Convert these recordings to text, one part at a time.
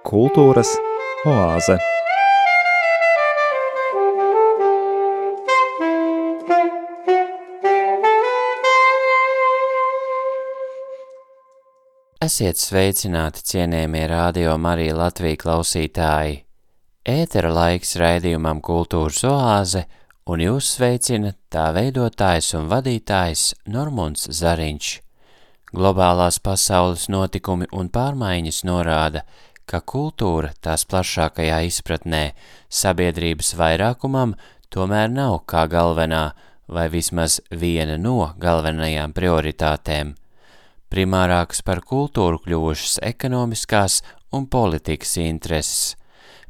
Kultūras oāze. Esiet sveicināti, cienījamie radio Marija Latvija klausītāji! Ētera laiks raidījumam Kultūras oāze, un jūs sveicina tā veidotājs un vadītājs Normunds Zariņš. Globālās pasaules notikumi un pārmaiņas norāda, ka kultūra tās plašākajā izpratnē sabiedrības vairākumam tomēr nav kā galvenā vai vismaz viena no galvenajām prioritātēm primārākas par kultūru kļuvušas ekonomiskās un politikas intereses.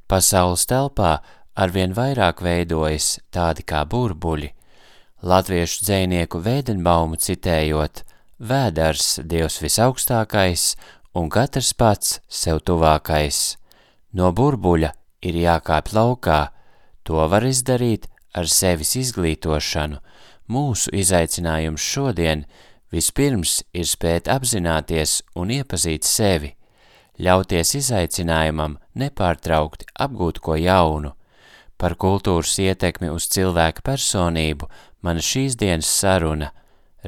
Pasaules telpā arvien vairāk veidojas tādi kā burbuļi. Latviešu dzēnieku Vēdenbaumu citējot, vēdars Dievs visaugstākais un katrs pats sev tuvākais. No burbuļa ir jākāp laukā, to var izdarīt ar sevis izglītošanu. Mūsu izaicinājums šodien – Vispirms ir spēt apzināties un iepazīt sevi, ļauties izaicinājumam nepārtraukti apgūt ko jaunu. Par kultūras ietekmi uz cilvēka personību mana šīs dienas saruna,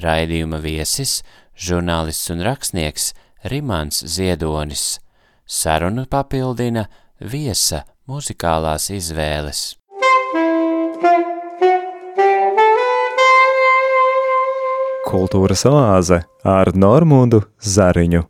raidījuma viesis, žurnālists un rakstnieks Rimants Ziedonis. Sarunu papildina viesa muzikālās izvēles. Kultūras oāze ar Normundu Zariņu.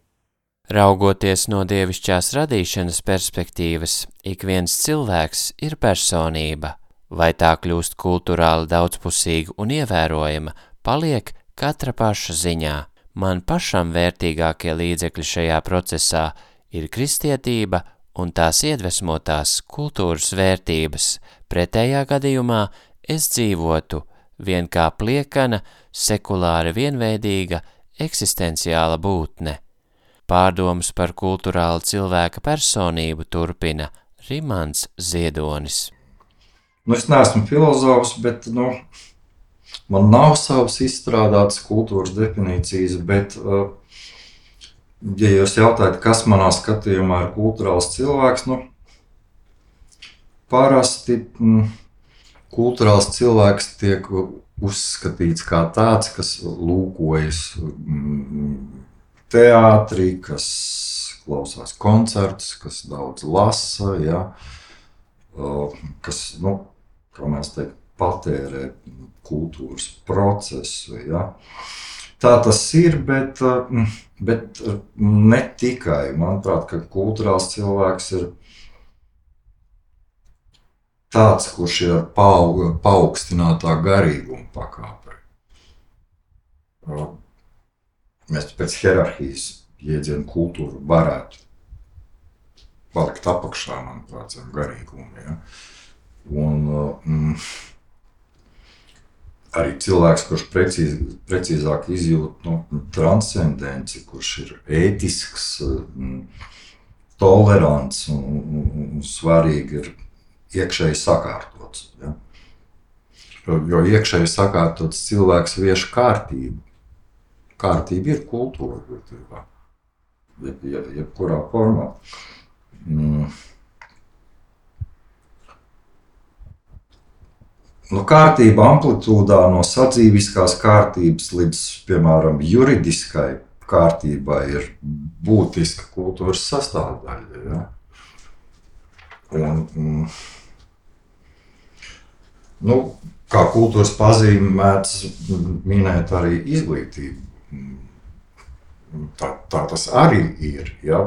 Raugoties no dievišķās radīšanas perspektīvas, ik viens cilvēks ir personība, vai tā kļūst kulturāli daudzpusīga un ievērojama, paliek katra paša ziņā. Man pašam vērtīgākie līdzekļi šajā procesā ir kristietība un tās iedvesmotās kultūras vērtības, pretējā gadījumā es dzīvotu vien kā pliekana, sekulāri vienveidīga, eksistenciāla būtne. Pārdomas par kulturālu cilvēka personību turpina Rimants Ziedonis. Nu, es neesmu filozofs, bet nu, man nav savas izstrādātas kultūras definīcijas, bet, uh, ja jūs jautājat, kas manā skatījumā ir kultūrāls cilvēks, nu, parasti mm, kultūrāls cilvēks tiek uzskatīts kā tāds, kas lūkojas mm, teātrī, kas klausās koncertus, kas daudz lasa, ja, kas, nu, mēs teikt, patērē kultūras procesu. Ja. Tā tas ir, bet, bet ne tikai. Manuprāt, ka kultūrāls cilvēks ir tāds, kurš ir ar paauga, paaugstinātā garīguma pakāpē. Mēs pēc hierarhijas jēdzienu kultūru varētu palikt apakšā, manuprāt, zem garīguma. Ja? Un, mm, arī cilvēks, kurš precīz, precīzāk izjūt nu, transcendenci, kurš ir ētisks, mm, tolerants un, un, un svarīgi ir iekšēji sakārtots. Ja? Jo iekšēji sakārtots cilvēks vieš kārtību. Kārtība ir kultūra, būtībā. Jeb, jeb, jebkurā formā. Mm. Nu, kārtība amplitūdā no sadzīviskās kārtības līdz, piemēram, juridiskai kārtībai ir būtiska kultūras sastāvdaļa. Ja? Un, mm, Nu, kā kultūras pazīme mēdz minēt arī izglītību. Tā, tā tas arī ir. Ja?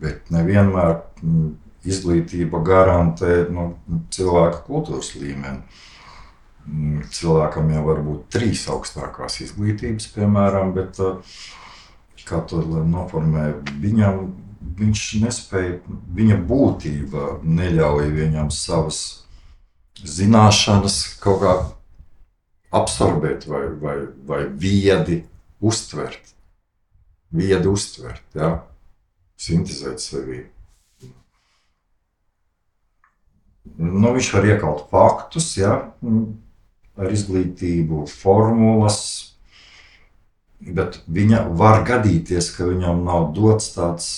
Bet nevienmēr mm, izglītība garantē nu, cilvēka kultūras līmeni. Mm, cilvēkam jau var būt trīs augstākās izglītības, piemēram, bet kā to noformē, viņam viņš nespēja, viņa būtība neļauj viņam savas zināšanas kaut kā absorbēt vai, vai, vai viedi uztvert. Viedi uztvert, ja? sintēzēt sevi. Nu, viņš var iekalt faktus, ja? Ar izglītību, formulas, bet viņa var gadīties, ka viņam nav dots tāds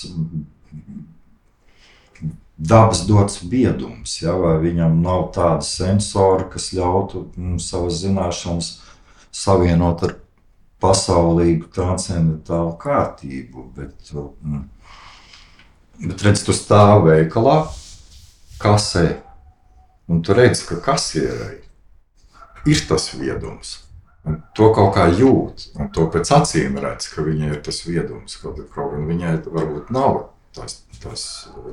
dabas dots biedums, ja, vai viņam nav tāda sensora, kas ļautu mm, savas zināšanas savienot ar pasaulīgu, transcendentālu kārtību. Bet, mm, bet redz, tu stāv veikalā, kasē, un tu redz, ka kasierei ir tas viedums. Un to kaut kā jūt, un to pēc acīm redz, ka viņai ir tas viedums. Kaut, gan viņai varbūt nav tas, tas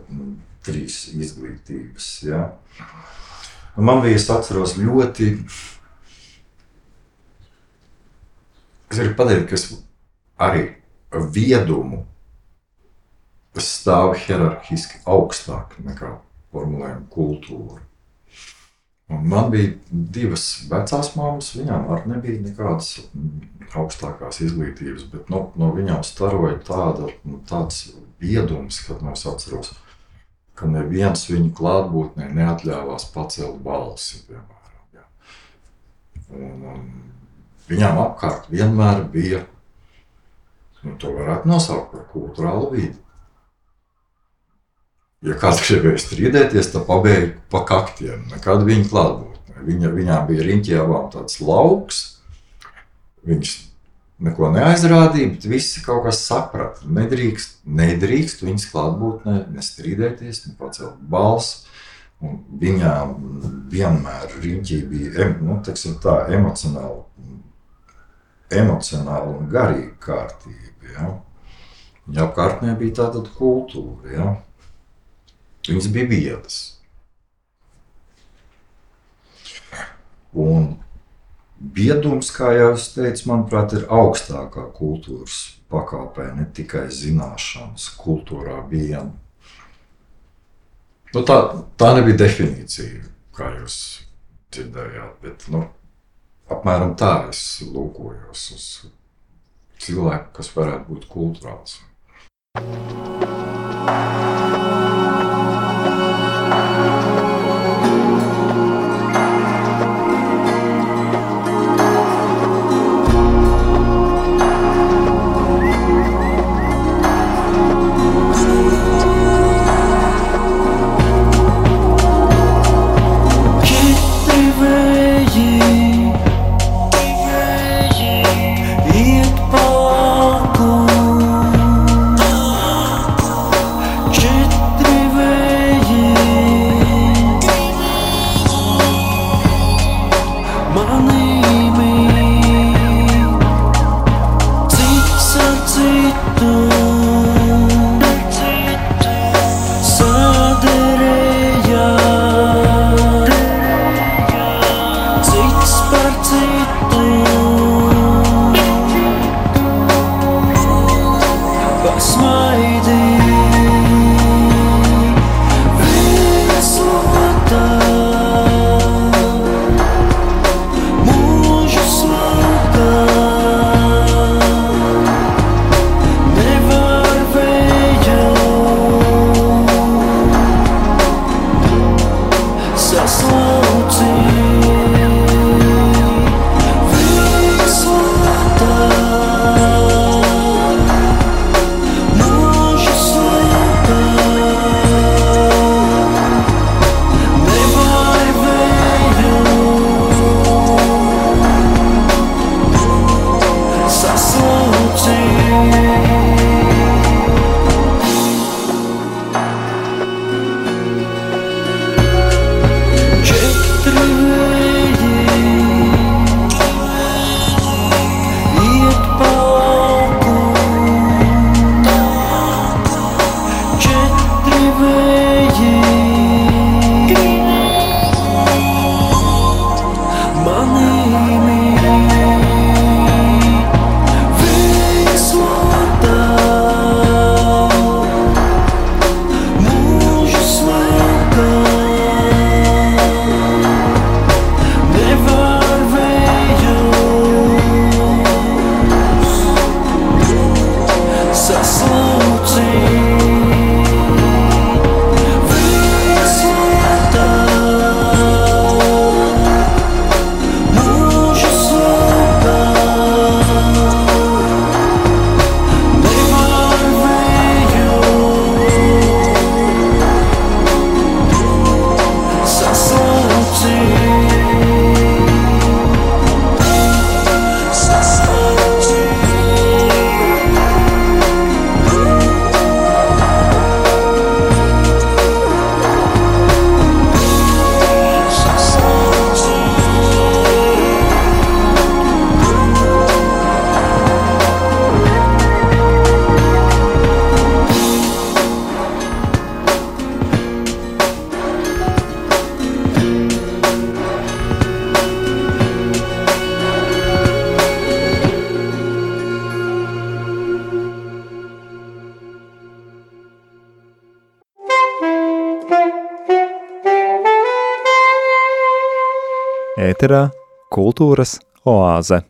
nu, trīs izglītības. Ja? Un man bija, es atceros, ļoti. Es gribu pateikt, ka es arī viedumu stāvu hierarhiski augstāk nekā formulējuma kultūra. Un man bija divas vecās māmas, viņām arī nebija nekādas augstākās izglītības, bet no, no viņām staroja tāda, nu, tāds viedums, kad no es atceros, ka neviens viņu klātbūtnē neatļāvās pacelt balsi. Piemēram, ja. un, un viņām apkārt vienmēr bija, nu, to varētu nosaukt par kultūrālu vidi. Ja kāds gribēja strīdēties, tad pabeigta pa kaktiem, nekad viņa klātbūtnē. Viņa, viņām bija riņķievām tāds lauks, viņas neko neaizrādīja, bet visi kaut kas saprata. Nedrīkst, nedrīkst viņas klātbūtnē nestrīdēties, ne pacelt balsi. Un viņām vienmēr riņķī bija nu, tā, emocionāla, emocionāla un garīga kārtība. Ja? Viņa apkārtnē bija tāda kultūra. Ja? Viņas bija vietas. Un Biedums, kā jau es teicu, manuprāt, ir augstākā kultūras pakāpē, ne tikai zināšanas, kultūrā vien. Nu, tā, tā nebija definīcija, kā jūs dzirdējāt, bet nu, apmēram tā es lūkojos uz cilvēku, kas varētu būt kultūrāls. Thank you. Ēterā kultūras oāze.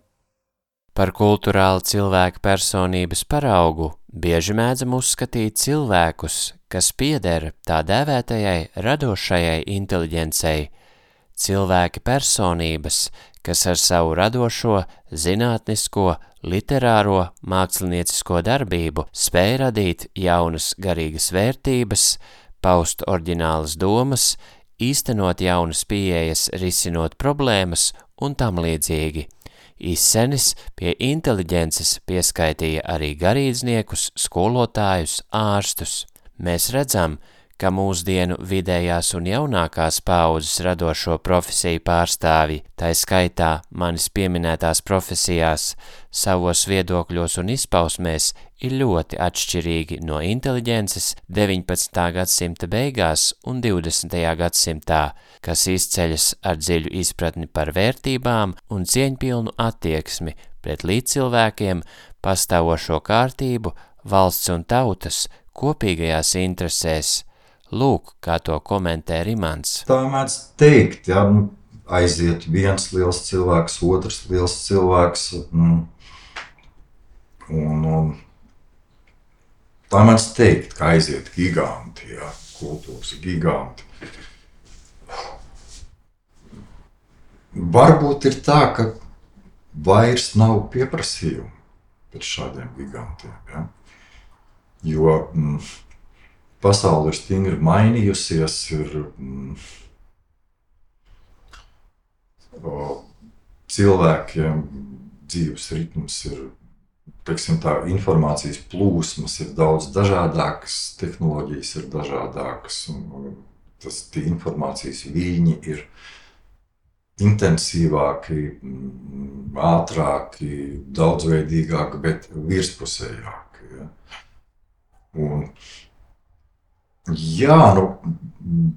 Par kultūrāli cilvēka personības paraugu bieži mēdzam uzskatīt cilvēkus, kas pieder tā dēvētajai radošajai inteliģencei, cilvēki personības, kas ar savu radošo, zinātnisko, literāro, māksliniecisko darbību spēj radīt jaunas garīgas vērtības, paust oriģinālas domas, īstenot jaunas pieejas, risinot problēmas un tam līdzīgi. Izsenis pie inteliģences pieskaitīja arī garīdzniekus, skolotājus, ārstus. Mēs redzam, ka mūsdienu vidējās un jaunākās paudzes radošo profesiju pārstāvji, tā skaitā manis pieminētās profesijās, savos viedokļos un izpausmēs ir ļoti atšķirīgi no inteliģences 19. gadsimta beigās un 20. gadsimtā, kas izceļas ar dziļu izpratni par vērtībām un cieņpilnu attieksmi pret līdzcilvēkiem, pastāvošo kārtību, valsts un tautas kopīgajās interesēs – Lūk, kā to komentē Rimants. Tā mēdz teikt, ja nu, aiziet viens liels cilvēks, otrs liels cilvēks. Mm, un, un, tā mēdz teikt, ka aiziet giganti, ja, kultūras giganti. Varbūt ir tā, ka vairs nav pieprasījumu pēc šādiem gigantiem. Ja? Jo mm, pasaule ir stingri mainījusies. Ir, mm, cilvēkiem dzīves ritms ir. Teiksim, tā informācijas plūsmas ir daudz dažādākas, tehnoloģijas ir dažādākas, un, tas, informācijas viļņi ir intensīvāki, mm, ātrāki, daudzveidīgāki, bet virspusējāki. Ja? Un, Jā, nu,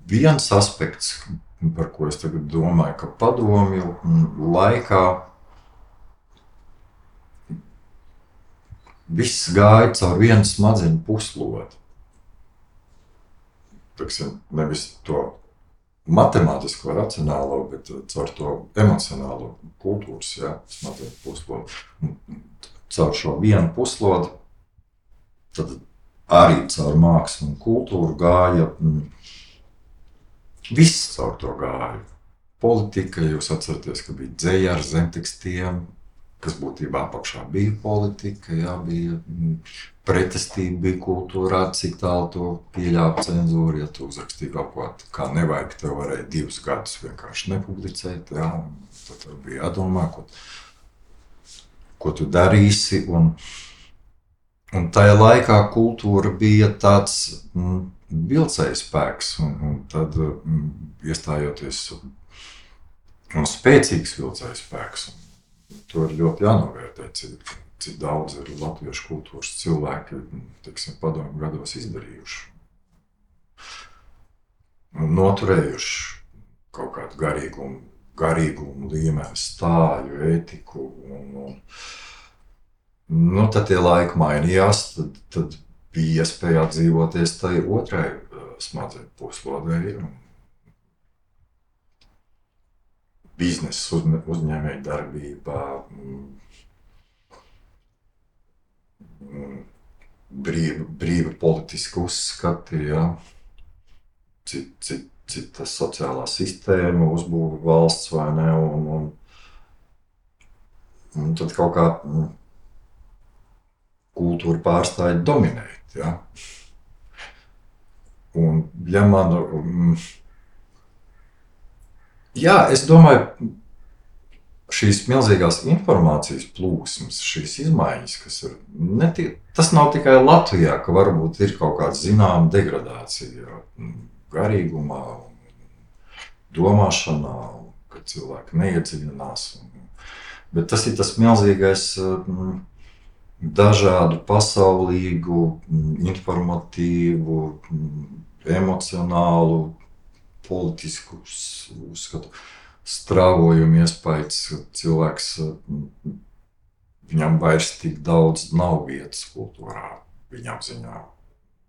viens aspekts, par ko es domāju, ka padomju laikā viss gāja caur vienu smadzeņu puslodi. Teksim, nevis to matemātisko, racionālo, bet caur to emocionālo kultūras ja, smadzeņu puslodi. Caur šo vienu puslodi tad arī caur mākslu un kultūru gāja. Viss caur to gāja. Politika, jūs atceraties, ka bija dzēja ar zemtekstiem, kas būtībā apakšā bija politika, jā, bija mm, pretestība, bija kultūrā, cik tālu to pieļāva cenzūra. Ja tu uzrakstīji kaut ko kā nevajag, tev varēja divus gadus vienkārši nepublicēt. Jā, tad bija jādomā, ko, ko tu darīsi. Un, Un tajā laikā kultūra bija tāds mm, vilcējs spēks, un, un tad mm, iestājoties un spēcīgs vilcējs spēks. To ir ļoti jānovērtē, cik, cik daudz ir latviešu kultūras cilvēki, teiksim, padomju gados izdarījuši. Noturējuši kaut kādu garīgumu, garīgumu līmeni, stāju, ētiku un, un Nu, tad tie laiki mainījās, tad, tad bija iespēja atdzīvoties tai otrai uh, smadzeņu puslodē. Biznesa uz, uzņēmēja darbībā, mm, mm, brīva, brīva politiska uzskati, ja, cik, cik tas sociālā sistēma uzbūve valsts vai ne. Un, un, un tad kaut kā mm, kultūra pārstāja dominēt. Ja? Un, ja man, mm, jā, es domāju, šīs milzīgās informācijas plūsmas, šīs izmaiņas, kas ir, neti, tas nav tikai Latvijā, ka varbūt ir kaut kāda zināma degradācija mm, garīgumā, domāšanā, ka cilvēki neiedziļinās. Bet tas ir tas milzīgais mm, dažādu pasaulīgu, informatīvu, emocionālu, politisku uzskatu, strāvojumu iespējas, ka cilvēks viņam vairs tik daudz nav vietas kultūrā, viņa apziņā.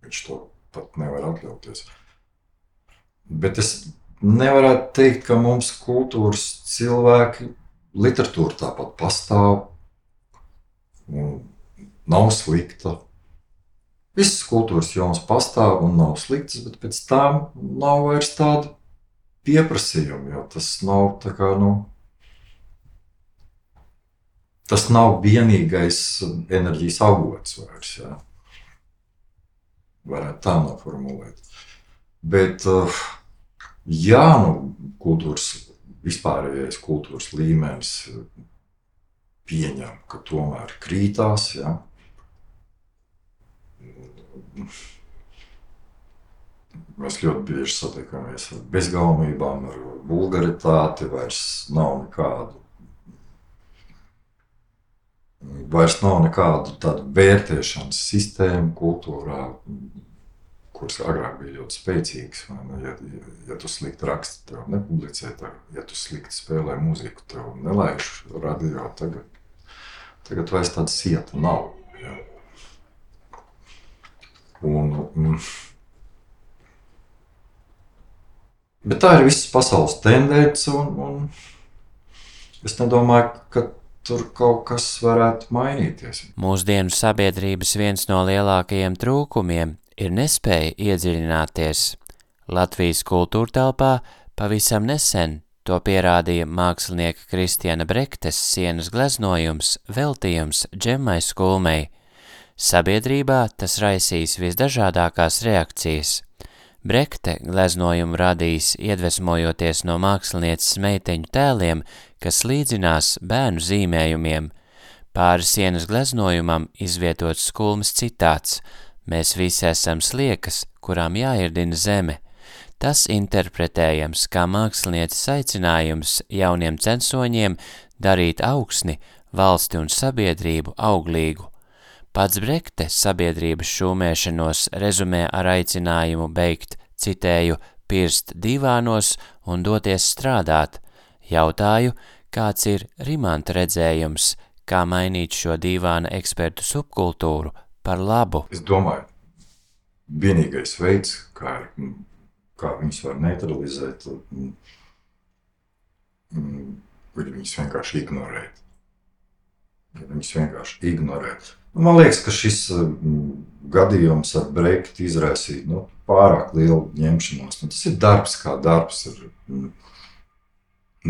Viņš to pat nevar atļauties. Bet es nevarētu teikt, ka mums kultūras cilvēki, literatūra tāpat pastāv. Nav slikta. Visas kultūras jomas pastāv un nav sliktas, bet pēc tam nav vairs tāda pieprasījuma, jo tas nav tā kā, nu, tas nav vienīgais enerģijas avots vairs. Jā. Varētu tā noformulēt. Bet, uh, jā, nu, kultūras, vispārējais kultūras līmenis pieņem, ka tomēr krītās. Jā. Mēs ļoti bieži satiekamies ar bezgaumībām, ar vulgaritāti, vairs nav nekādu vairs nav nekādu tādu vērtēšanas sistēmu kultūrā, kuras agrāk bija ļoti spēcīgas. Nu, ja, ja, ja tu slikti raksti, tev nepublicē, tev, ja tu slikti spēlē mūziku, tev nelaiž radio. Tagad, tagad vairs tāda sieta nav. Ja. Un, mm, bet tā ir visas pasaules tendence, un, un es nedomāju, ka tur kaut kas varētu mainīties. Mūsdienu sabiedrības viens no lielākajiem trūkumiem ir nespēja iedziļināties. Latvijas kultūra telpā pavisam nesen to pierādīja mākslinieka Kristiana Brektes sienas gleznojums veltījums Džemmai Skulmei. Sabiedrībā tas raisīs visdažādākās reakcijas – Brekte gleznojumu radījis iedvesmojoties no mākslinieces meiteņu tēliem, kas līdzinās bērnu zīmējumiem. Pāri sienas gleznojumam izvietots skulmas citāts Mēs visi esam sliekas, kurām jāirdina zeme. Tas interpretējams kā mākslinieces aicinājums jauniem censoņiem darīt augsni, valsti un sabiedrību auglīgu. Pats Brekte sabiedrības šūmēšanos rezumē ar aicinājumu beigt, citēju, pirst divānos un doties strādāt. Jautāju, kāds ir Rimanta redzējums, kā mainīt šo divāna ekspertu subkultūru par labu. Es domāju, vienīgais veids, kā, kā viņus var neutralizēt, ir viņus vienkārši ignorēt. Viņus vienkārši ignorēt. Man liekas, ka šis mm, gadījums ar Breikitu izraisīja nu, pārāk lielu ņemšanos. Nu, tas ir darbs, kā darbs. Ir, mm,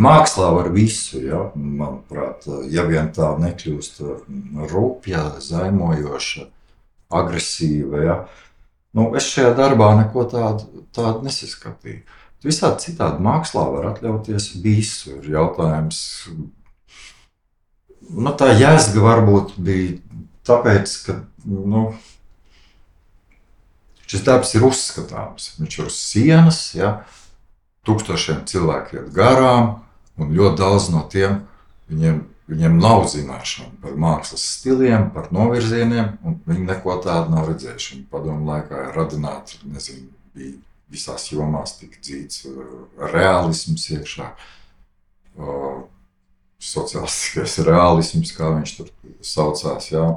mākslā var visu, ja? manuprāt, ja vien tā nekļūst mm, rupja, zaimojoša, agresīva. Ja? Nu, es šajā darbā neko tādu, tādu nesaskatīju. Visādi citādi mākslā var atļauties visu. Ir jautājums, nu, tā jēzga varbūt bija tāpēc, ka nu, šis darbs ir uzskatāms. Viņš ir uz sienas, ja, tūkstošiem cilvēku iet garām, un ļoti daudz no tiem viņiem, viņiem nav zināšanu par mākslas stiliem, par novirzieniem, un viņi neko tādu nav redzējuši. Viņi padomu laikā ir radināti, nezinu, bija visās jomās tik dzīts uh, realisms iekšā. Sociālistiskais realisms, kā viņš tur saucās. Jā.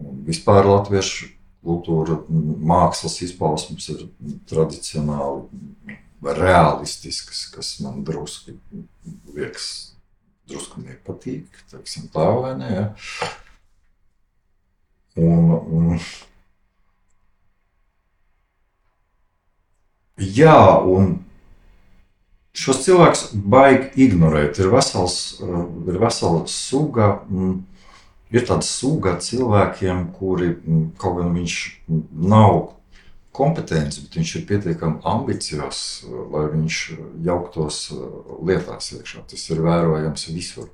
Un vispār latviešu kultūra, mākslas izpausmes ir tradicionāli realistiskas, kas man drusku liekas, drusku nepatīk. Teiksim, tā vai ne? Ja? Un, un, jā, un Šos cilvēkus baigi ignorēt. Ir vesels, ir vesela suga. Mm, ir tāda suga cilvēkiem, kuri mm, kaut gan viņš nav kompetents, bet viņš ir pietiekami ambiciozs, lai viņš jauktos eh, lietās iekšā. Tas ir vērojams visur.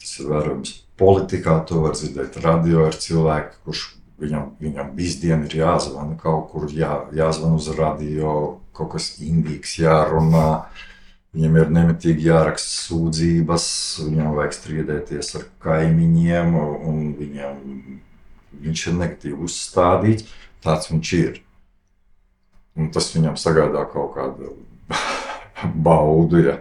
Tas ir vērojams politikā, to var dzirdēt. Radio ir cilvēki, kurš viņam, viņam visdien ir jāzvana kaut kur, jā, jāzvana uz radio, kaut kas indīgs jārunā. Viņam ir nemitīgi jāraksta sūdzības, viņam vajag strīdēties ar kaimiņiem, un viņam, viņš ir negatīvi uzstādīts. Tāds viņš ir. Un tas viņam sagādā kaut kādu baudu. Ja.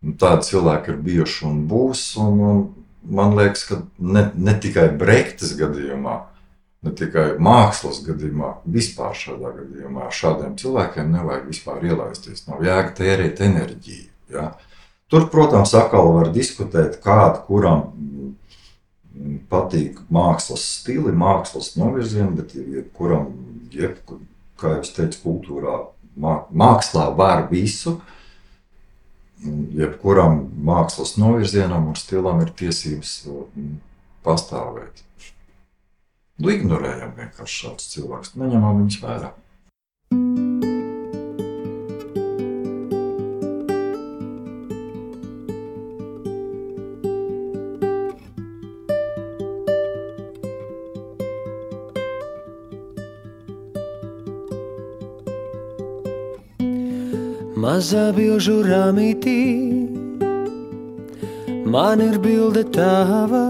Tādi cilvēki ir bijuši un būs. Un, un man liekas, ka ne, ne tikai Brektas gadījumā, ne tikai mākslas gadījumā, vispār šādā gadījumā šādiem cilvēkiem nevajag vispār ielaisties. Nav jēga tērēt enerģiju. Ja? Tur, protams, atkal var diskutēt, kāda kuram patīk mākslas stili, mākslas novirzieni, bet jebkuram, jeb, kā jau teicu, kultūrā, mākslā var visu. Jebkuram mākslas novirzienam un stilam ir tiesības pastāvēt. Nu, ignorējam vienkārši šādus cilvēkus, neņemam viņus vērā. Mazā bilžu rāmītī, man ir bilde tava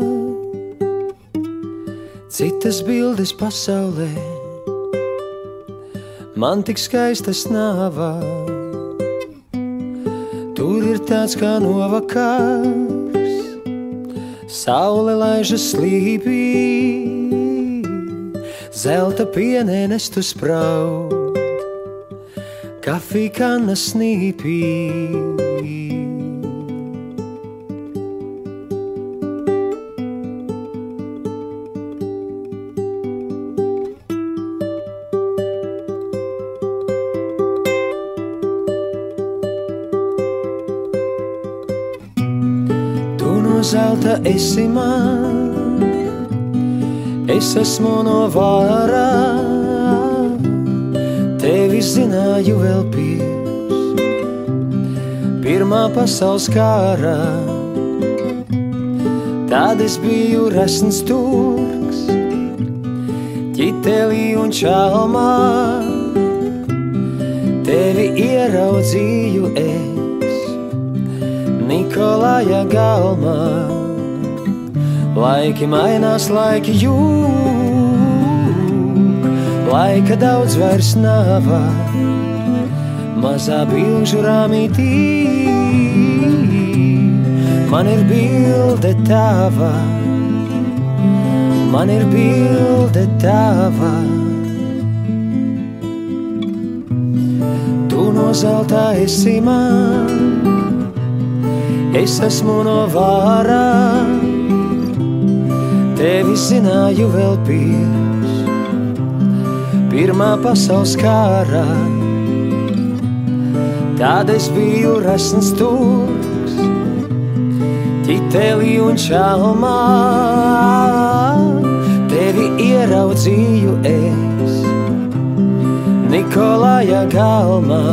citas bildes pasaulē, man tik skaistas nāvā. Tur ir tāds kā novakars, saule laižas slīpī, zelta pienēnes tu spraud, kafija kanna snīpī. Esi man, es esmu no vārā, tevi zināju vēl pirms pirmā pasaules kārā. Tad es biju resns turks, ķitelī un čalmā, tevi ieraudzīju es. Nikolāja galmā. Laiki mainās, laiki jūg, laika daudz vairs nav. Mazā bilžu rāmītī, man ir bilde tava, man ir bilde tava. Tu no zelta esi man. Es esmu no vārā, tevi zināju vēl pirms pirmā pasaules kārā. Tad es biju resns turks, ķitelī un čalmā, tevi ieraudzīju es Nikolāja galmā.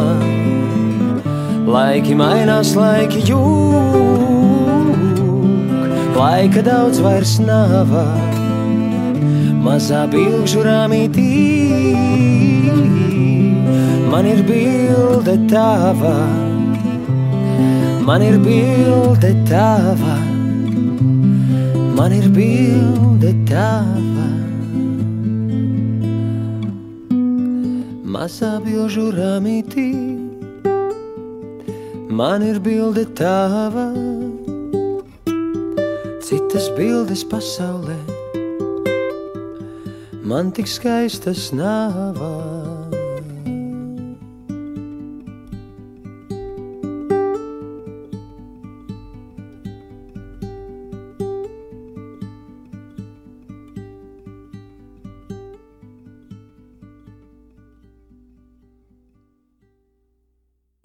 Laiki mainās, laiki jūg, laika daudz vairs nav. Mazā bilžu rāmītī, man ir bilde tava, man ir bilde tava, man ir bilde tava. Mazā bilžu rāmītī. Man ir bilde tava, citas bildes pasaulē, man tik skaistas nāvā.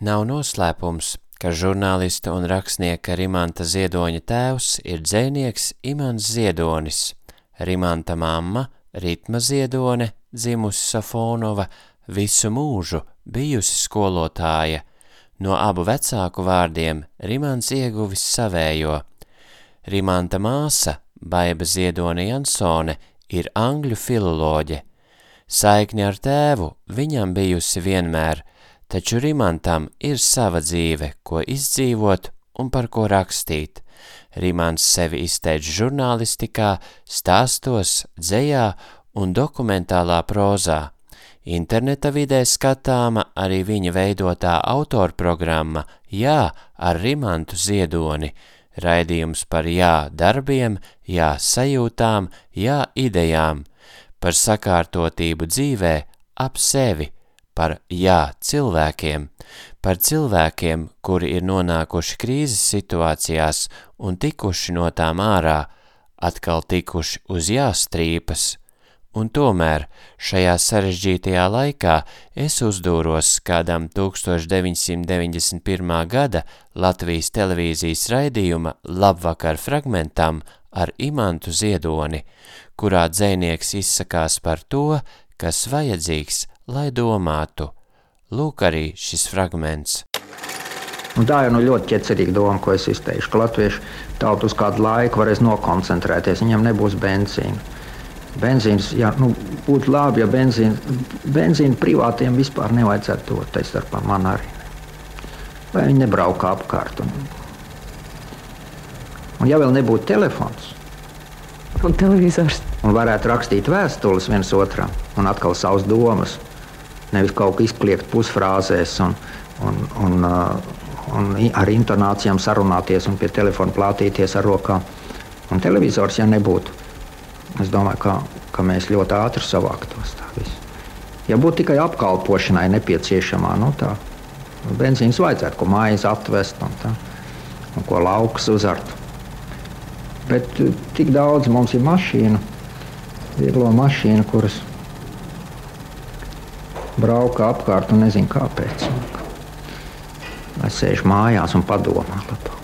Nav noslēpums, ka žurnālista un rakstnieka Rimanta Ziedoņa tēvs ir dzēnieks Imants Ziedonis, Rimanta mamma Ritma Ziedone, dzimusi Safonova, visu mūžu bijusi skolotāja. No abu vecāku vārdiem Rimants ieguvis savējo. Rimanta māsa, Baiba Ziedone Jansone, ir angļu filoloģe. Saikni ar tēvu viņam bijusi vienmēr – taču Rimantam ir sava dzīve, ko izdzīvot un par ko rakstīt. Rimants sevi izteic žurnālistikā, stāstos, dzējā un dokumentālā prozā. Interneta vidē skatāma arī viņa veidotā autorprogramma Jā ar Rimantu Ziedoni, raidījums par jā darbiem, jā sajūtām, jā idejām. par sakārtotību dzīvē ap sevi, par jā cilvēkiem, par cilvēkiem, kuri ir nonākuši krīzes situācijās un tikuši no tām ārā, atkal tikuši uz jāstrīpas, un tomēr šajā sarežģītajā laikā es uzdūros kādam 1991. gada Latvijas televīzijas raidījuma Labvakar fragmentam ar Imantu Ziedoni, kurā dzēnieks izsakās par to, kas vajadzīgs, lai domātu. Lūk arī šis fragments. Un tā ir nu, ļoti ķecerīga doma, ko es izteikšu. Ka latvieši tautu uz kādu laiku varēs nokoncentrēties, viņam nebūs benzīna. Benzīns, jā, nu, būtu labi, ja benzīna, benzīna privātiem vispār nevajadzētu dot, tā starpā man arī. Lai viņi nebrauka apkārt. Un, un ja vēl nebūtu telefons, Un televizors. un varētu rakstīt vēstules viens otram un atkal savas domas. Nevis kaut kā izkliegt pusfrāzēs un, un, un, uh, un ar intonācijām sarunāties un pie telefona plātīties ar rokām. Un televizors, ja nebūtu, es domāju, ka, ka mēs ļoti ātri savāktos. Ja būtu tikai apkalpošanai nepieciešamā, nu tā, benzīns vajadzētu, ko maizi atvest un, tā, un ko lauks uzart. Bet eh, tik daudz mums ir mašīnu, vieglo mašīnu, kuras brauka apkārt un nezinu kāpēc. Lai sēž mājās un padomā labāk.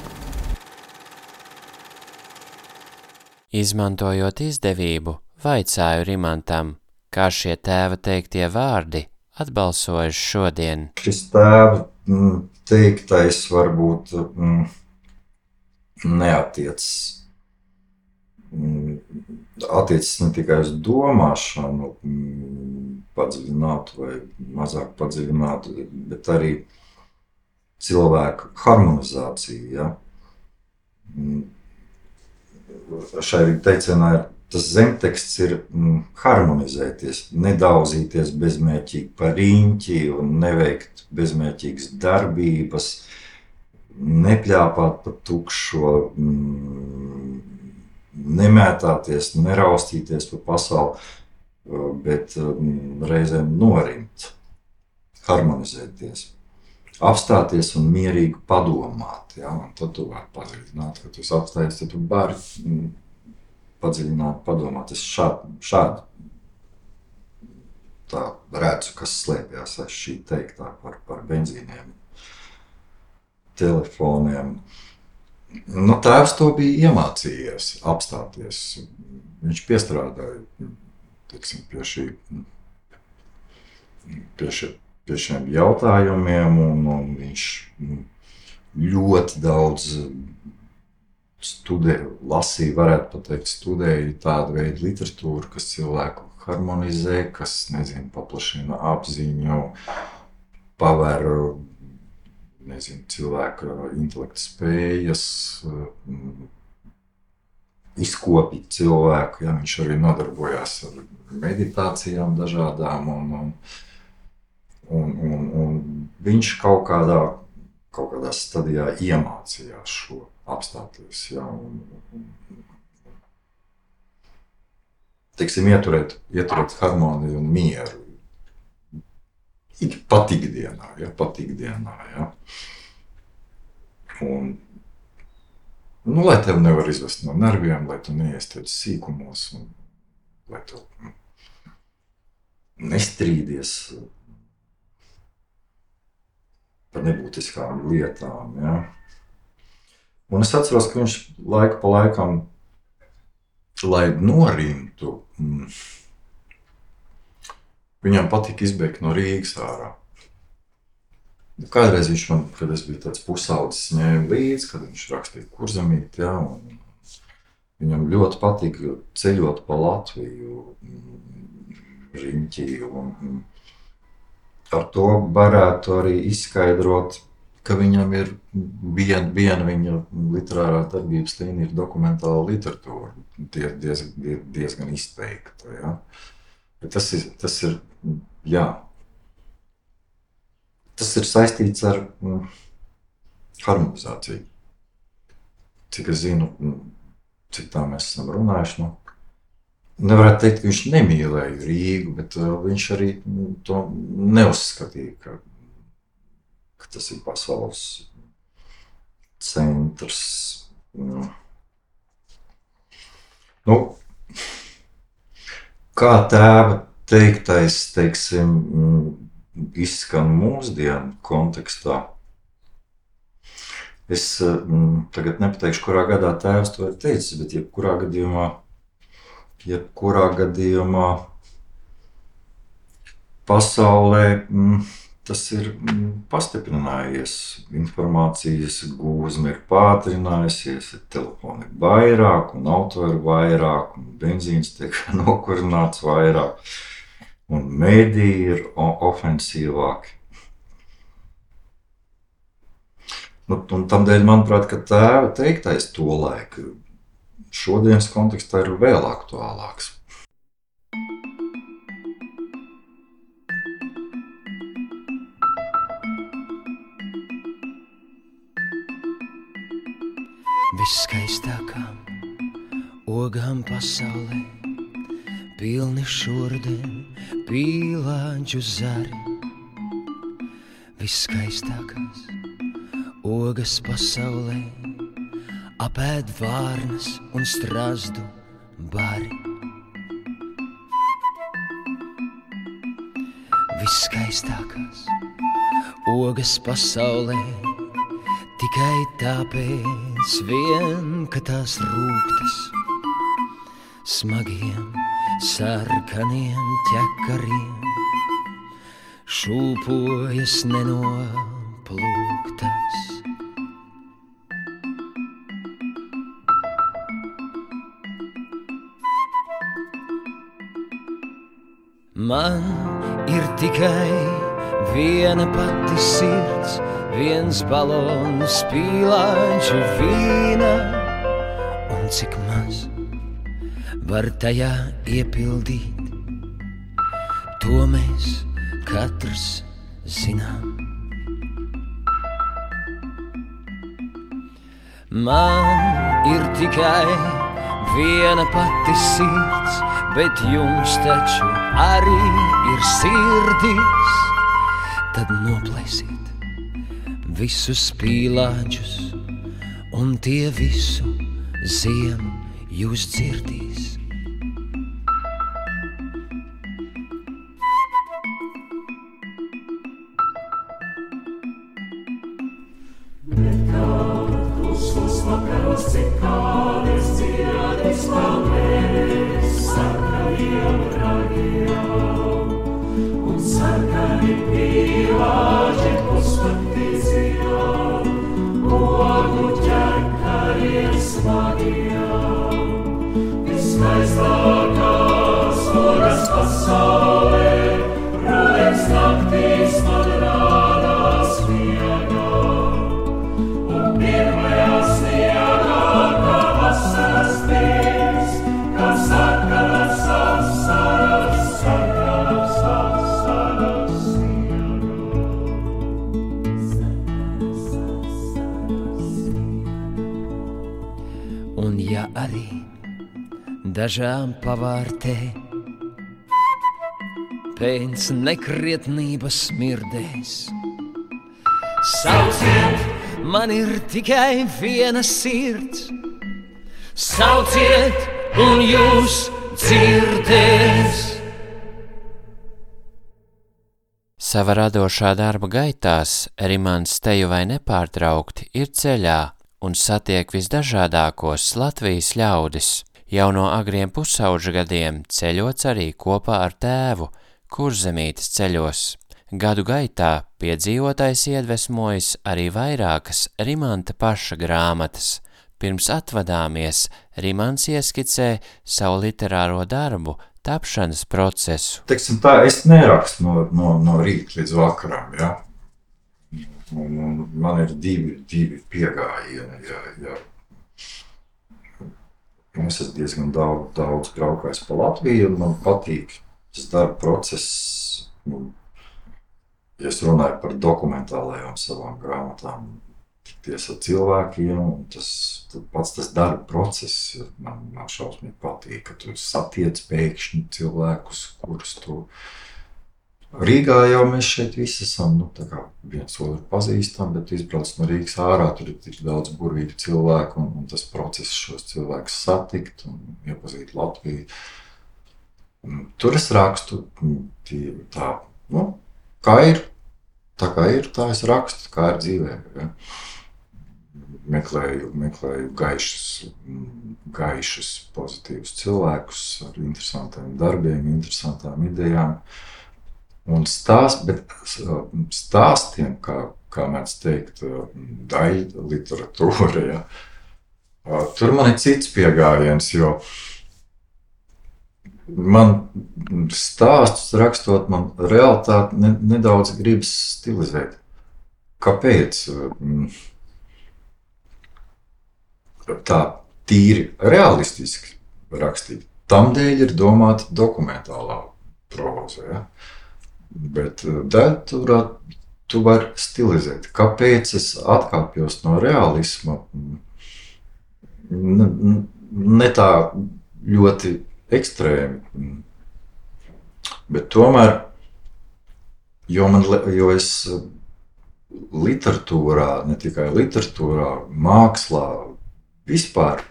Izmantojot izdevību, vaicāju Rimantam, kā šie tēva teiktie vārdi atbalsojuši šodien. Šis tēva mm, teiktais varbūt mm, neatiecas. Mm, Attiecas ne tikai uz domāšanu, mm, padziļinātu vai mazāk padziļinātu, bet arī cilvēku harmonizāciju. Ja? Mm, Šai teicienā ir tas zemteksts ir mm, harmonizēties, nedauzīties bezmērķīgi par riņķi un neveikt bezmērķīgas darbības, nepļāpāt pa tukšo, mm, nemētāties, neraustīties pa pasauli, bet mm, reizēm norimt, harmonizēties. Apstāties un mierīgi padomāt. Ja? Un tad tu vari padziļināt, kad tu apstājies, tad tu vari padziļināt, padomāt. Es šādi, šādi redzu, kas slēpjas aiz šī teiktā par, par benzīniem, telefoniem. Nu, tēvs to bija iemācījies, apstāties. Viņš piestrādāja teiksim, pie, šī, pie, šie, pie šiem jautājumiem, un, un viņš ļoti daudz studēja, lasīja, varētu teikt, studēja tādu veidu literatūru, kas cilvēku harmonizē, kas, nezinu, paplašina apziņu, paver nezinu, cilvēka intelekta spējas, izkopīt cilvēku. Ja, viņš arī nodarbojās ar meditācijām dažādām, un, un, un, un, un viņš kaut kādā, kaut kādā stadijā iemācījās šo apstāties. Ja, un, un, teiksim, ieturēt, ieturēt harmoniju un mieru. Ik pat ikdienā, ja, pat ikdienā, ja. Un, nu, lai tev nevar izvest no nerviem, lai tu neiestiec sīkumos, un lai tu nestrīdies par nebūtiskām lietām. Ja. Un es atceros, ka viņš laiku pa laikam, lai norimtu, mm, viņam patika izbēgt no Rīgas ārā. Nu, Kādreiz viņš man, kad es biju tāds pusaudzis, ņēma līdzi, kad viņš rakstīja kurzemīti. Ja, un viņam ļoti patika ceļot pa Latviju, riņķī. Ar to varētu arī izskaidrot, ka viņam ir viena vien viņa literārā darbības līnija, ir dokumentāla literatūra. Die, diez, die, diezgan izteikta. Ja. Bet tas ir, tas ir jā, tas ir saistīts ar mm, harmonizāciju. Cik es zinu, mm, cik tā mēs esam runājuši. Nu, nevarētu teikt, ka viņš nemīlēja Rīgu, bet uh, viņš arī nu, to neuzskatīja, ka, ka tas ir pasaules centrs. Nu, nu, kā tēva teiktais, teiksim, izskan mūsdienu kontekstā. Es mm, tagad nepateikšu, kurā gadā tēvs to ir teicis, bet jebkurā gadījumā, jebkurā gadījumā pasaulē mm, tas ir mm, pastiprinājies. Informācijas gūzma ir pātrinājusies, ir telefoni ir vairāk, un auto ir vairāk, un benzīns tiek nokurināts vairāk, un mēdīji ir ofensīvāki. Nu, Tādēļ, manuprāt, tēva teiktais to laiku šodienas kontekstā ir vēl aktuālāks. Viskaistākām ogām pasaulē, pilni šurdiem, pīlāņu zari. Viskaistākās ogas pasaulē, apēd vārnas un strazdu bari. Viskaistākās ogas pasaulē, tikai tāpēc, vien, ka tās rūktas smagiem, sarkaniem ķekariem šūpojas nenoplūktas. Man ir tikai viena pati sirds, viens balons, pīlāņš vīna, un cik maz var tajā iepildīt, to mēs katrs zinām. Man ir tikai viena pati sirds, bet jums taču arī ir sirdis. Tad noplēsiet visus pīlāņus, un tie visu ziemu jūs dzirdīs. Pavārtē pēc nekrietnības smirdēs. Sauciet, man ir tikai viena sirds. Sauciet, un jūs dzirdēs. Sava radošā darba gaitās Rimants teju vai nepārtraukti ir ceļā un satiek visdažādākos Latvijas ļaudis. Jau no agriem pusauģa gadiem ceļots arī kopā ar tēvu, kurzemītes ceļos. Gadu gaitā piedzīvotais iedvesmojas arī vairākas Rimanta paša grāmatas. Pirms atvadāmies, Rimants ieskicē savu literāro darbu, tapšanas procesu. Teiksim tā, es nerakstu no, no, no rīta līdz vakaram. Ja? Un, un man ir divi, divi pieejami. Ja, ja. Es esmu diezgan daudz, daudz braukājis pa Latviju, un man patīk tas darba process. Nu, ja es runāju par dokumentālajām savām grāmatām, tikties ar cilvēkiem, un tas pats tas darba process man, man šausmīgi patīk, ka tu satiec pēkšņi cilvēkus, kurus tu Rīgā jau mēs šeit visi esam, nu, viens otru pazīstam, bet izbrauc no Rīgas ārā, tur ir tik daudz burvīgu cilvēku, un, un tas process šos cilvēkus satikt un iepazīt Latviju. Tur es rakstu tie, tā, nu, kā ir, tā kā ir, tā es rakstu, kā ir dzīvē. Ja? Meklēju, meklēju gaišus, gaišus, pozitīvus cilvēkus ar interesantiem darbiem, interesantām idejām. Uh, Un stāst, bet stāstiem, kā, kā mēdz teikt, daļa literatūra, ja, tur man ir cits pieejams, jo man stāstus rakstot, man realitāti ne, nedaudz gribas stilizēt. Kāpēc? Tā tīri realistiski rakstīt. Tam dēļ ir domāta dokumentālā proza. Ja? Bet eh, daļturā tu vari stilizēt. Kāpēc es atkāpjos no realisma? Ne tā ļoti ekstrēmi. Bet tomēr, jo, man, jo es literatūrā, ne tikai literatūrā, mākslā, vispār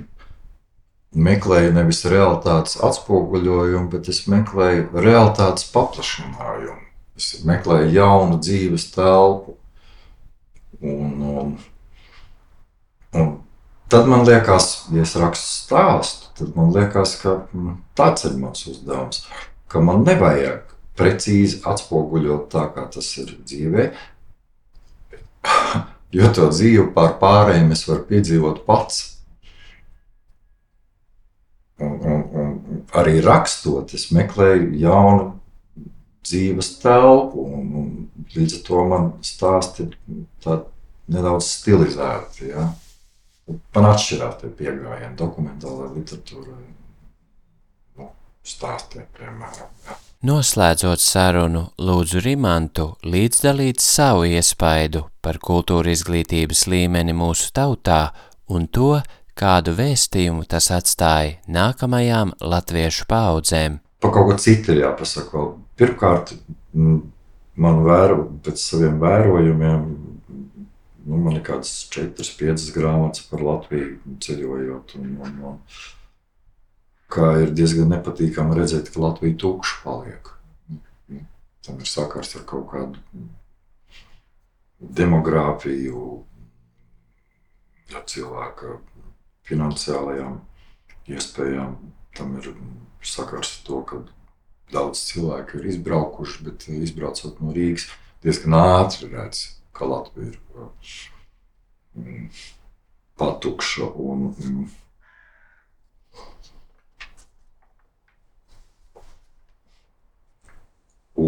meklēju nevis realitātes atspoguļojumu, bet es meklēju realitātes paplašinājumu. Es meklēju jaunu dzīves telpu. Un, un, un tad man liekas, ja es rakstu stāstu, tad man liekas, ka mm, tāds ir mans uzdevums. Ka man nevajag precīzi atspoguļot tā, kā tas ir dzīvē. Jo to dzīvi pār pārējiem es varu piedzīvot pats. Un, un, un arī rakstot, es meklēju jaunu dzīves telpu. Un, un līdz ar to man stāsti nedaudz stilizēti. Ja? Man atšķirās tie pieejami dokumentālajai literatūrai, nu, stāstiem, piemēram. Ja. Noslēdzot sarunu, lūdzu Rimantu līdzdalīt savu iespaidu par kultūra izglītības līmeni mūsu tautā un to, kādu vēstījumu tas atstāja nākamajām latviešu paudzēm. Pa kaut ko citu ir jāpasaka Pirmkārt, man vēro, pēc saviem vērojumiem, nu, man ir kādas 4, 5 grāmatas par Latviju ceļojot. Un, un, un, kā ir diezgan nepatīkami redzēt, ka Latvija tukša paliek. Tam ir sakars ar kaut kādu demogrāfiju, ja cilvēka finansiālajām iespējām. Tam ir sakars ar to, ka daudz cilvēku ir izbraukuši, bet eh, izbraucot no Rīgas, diezgan ātri redz, ka Latvija ir mm, patukša. Un, mm,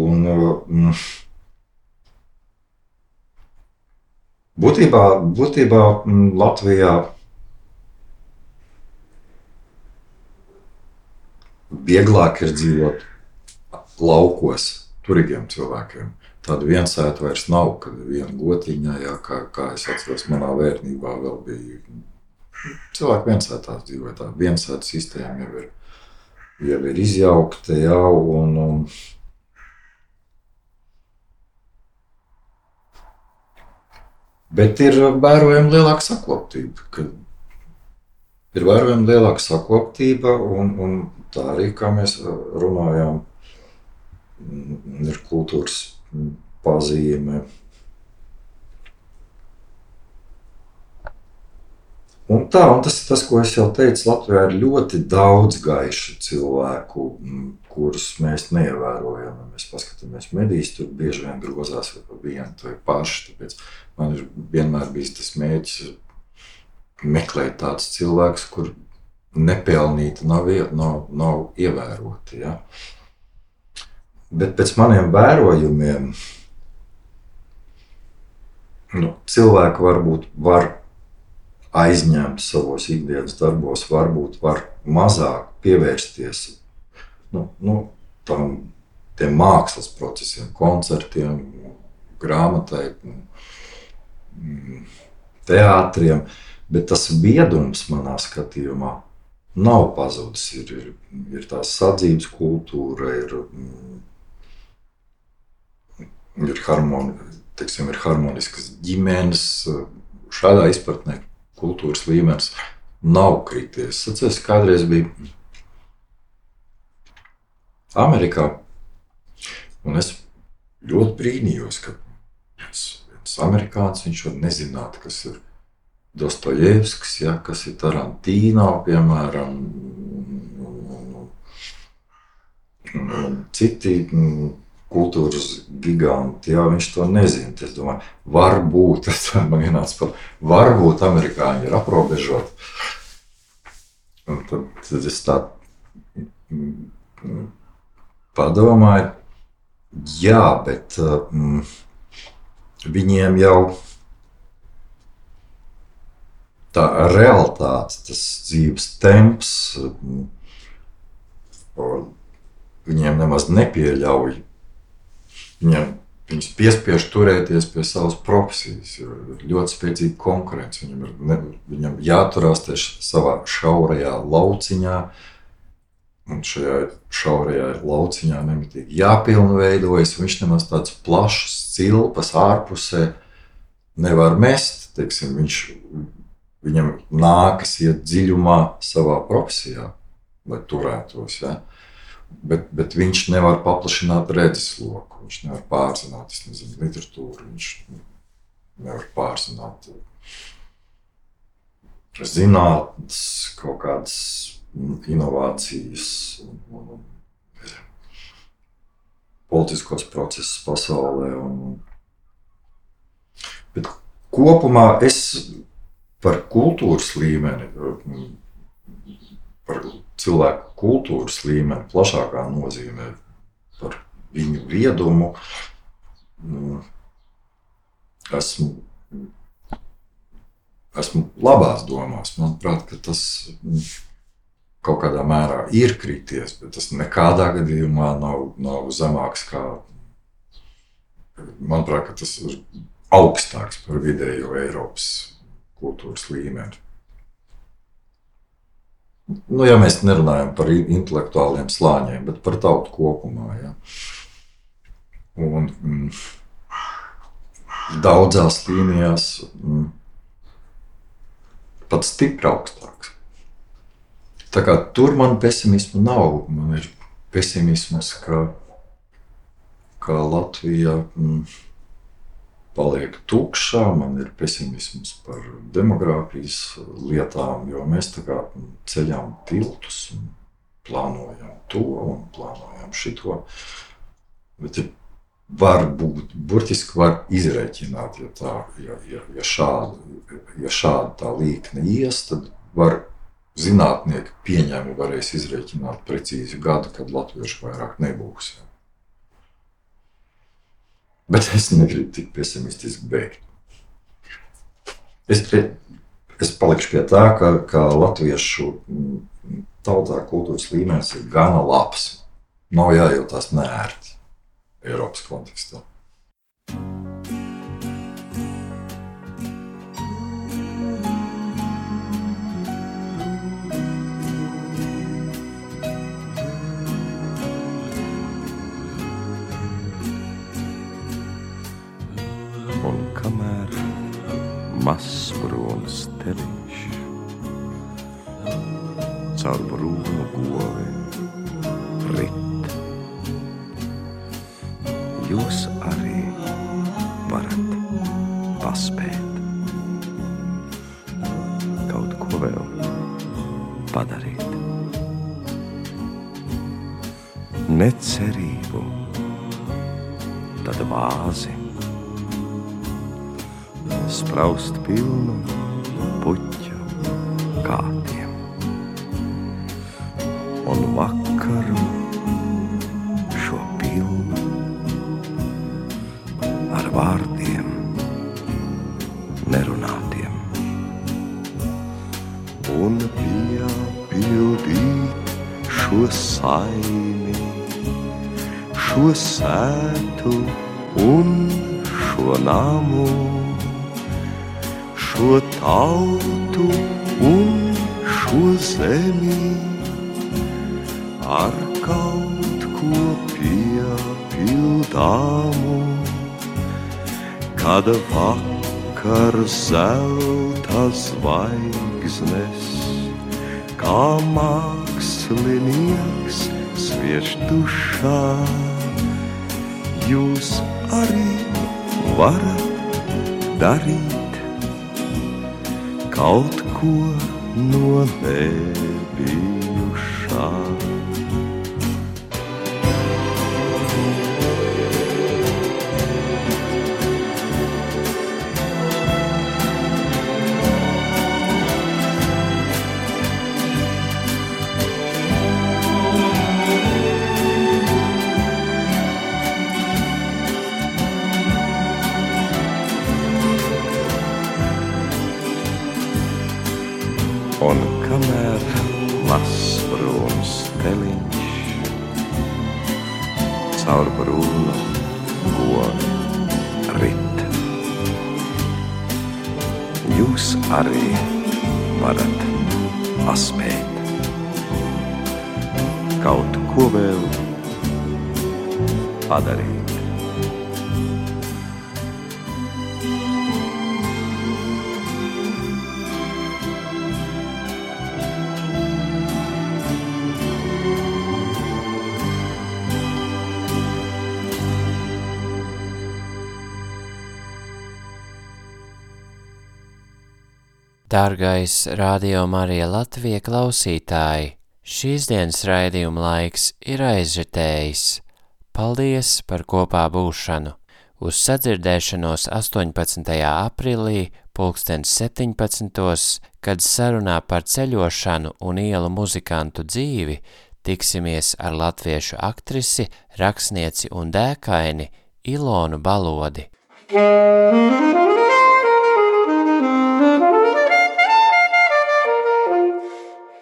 un, mm, būtībā, būtībā mm, Latvijā vieglāk ir dzīvot laukos turīgiem cilvēkiem. Tāda viensēta vairs nav, kad viena gotiņa, jā, kā, kā es atceros, manā vērtībā vēl bija. Cilvēki viensētās dzīvoja, tā viensēta sistēma jau ir, jau ir izjaukta, jau, un, un Bet ir vērojama lielāka sakoptība. Ir vērojama lielāka sakoptība, un, un tā arī, kā mēs runājām, ir kultūras pazīme. Un tā, un tas ir tas, ko es jau teicu. Latvijā ir ļoti daudz gaišu cilvēku, kurus mēs neievērojam. Mēs paskatāmies medijas, tur bieži vien grozās viena vai paši. Tāpēc man ir vienmēr bijis tas mērķis meklēt tādus cilvēkus, kuriem nepelnīti nav, nav, nav ievēroti. Ja? Bet pēc maniem vērojumiem nu, cilvēki varbūt var aizņemt savos ikdienas darbos, varbūt var mazāk pievērsties nu, nu, tam mākslas procesiem, koncertiem, grāmatai, teātriem. Bet tas viedums manā skatījumā nav pazudis. Ir, ir, ir tā sadzīves kultūra, ir, ir, harmoni, teiksim, ir harmoniskas ģimenes. Šādā izpratnē kultūras līmenis nav krities. Es atceros, kādreiz bija Amerikā, un es ļoti brīnījos, ka viens, viens amerikānis viņš var nezināt, kas ir Dostojevskis, ja, kas ir Tarantīno, piemēram, un citi kultūras giganti, ja viņš to nezina. Es domāju, varbūt tas man ienāca par, varbūt amerikāņi ir aprobežoti. Un tad, tad es tā padomāju, jā, bet mm, viņiem jau tā realitāte, tas dzīves temps, viņiem nemaz nepieļauj. Viņiem, viņus piespiež turēties pie savas profesijas, ir ļoti spēcīga konkurence. Viņam ir ne, viņam jāturās savā šaurajā lauciņā, un šajā šaurajā lauciņā nemitīgi jāpilnveidojas. Viņš nemaz tāds plašs cilpas ārpusē nevar mest. Teiksim, viņš Viņam nākas iet dziļumā savā profesijā, lai turētos. Ja? Bet, bet viņš nevar paplašināt redzesloku, viņš nevar pārzināt nezinu, literatūru, viņš nevar pārzināt zinātnes, kaut kādas inovācijas, un, un, politiskos procesus pasaulē. Un, bet kopumā es par kultūras līmeni, par cilvēku kultūras līmeni, plašākā nozīmē, par viņu viedumu. Mm, esmu, esmu labās domās. Manuprāt, tas kaut kādā mērā ir krities, bet tas nekādā gadījumā nav, nav zemāks kā. Manuprāt, tas ir augstāks par vidējo Eiropas kultūras līmeni. Nu, ja mēs nerunājam par intelektuāliem slāņiem, bet par tautu kopumā. Ja. Un, mm, daudzās līnijās mm, pat stipri augstāks. Tā kā tur man pesimismu nav. Man ir pesimisms, ka, ka Latvija. Mm, paliek tukšā, man ir pesimisms par demogrāfijas lietām, jo mēs tā kā ceļām tiltus un plānojam to un plānojam šito. Bet ir, var būt, burtiski var izrēķināt, ja, tā, ja, ja, ja, šāda, ja šāda tā līkne ies, tad var zinātnieki pieņēma varēs izrēķināt precīzi gadu, kad latviešu vairāk nebūs. Ja. Bet es negribu tik pesimistiski beigt. Es, es palikšu pie tā, ka, ka latviešu tautā kultūras līmenis ir gana labs. Nav jājūtas nērti Eiropas kontekstā. Mazs brūns teliņš. Caur brūnu govi rit. Jūs arī varat paspēt kaut ko vēl padarīt. Necerību, tad vāzi spraust pilnu puķu tautu un šo zemi ar kaut ko piepildāmu, kad vakar zelta zvaigznes, kā mākslinieks sviež dušā, jūs arī varat darīt kaut ko no nebijušā. Un kamēr mazs brūns teliņš caur brūnu gonu rit, jūs arī varat paspēt. Kaut ko vēl padarīt. Dārgais Radio Marija Latvija klausītāji, šīs dienas raidījuma laiks ir aizžetējis. Paldies par kopā būšanu! Uz sadzirdēšanos 18. aprīlī, pulkstens 17. kad sarunā par ceļošanu un ielu muzikantu dzīvi, tiksimies ar latviešu aktrisi, rakstnieci un dēkaini Ilonu Balodi.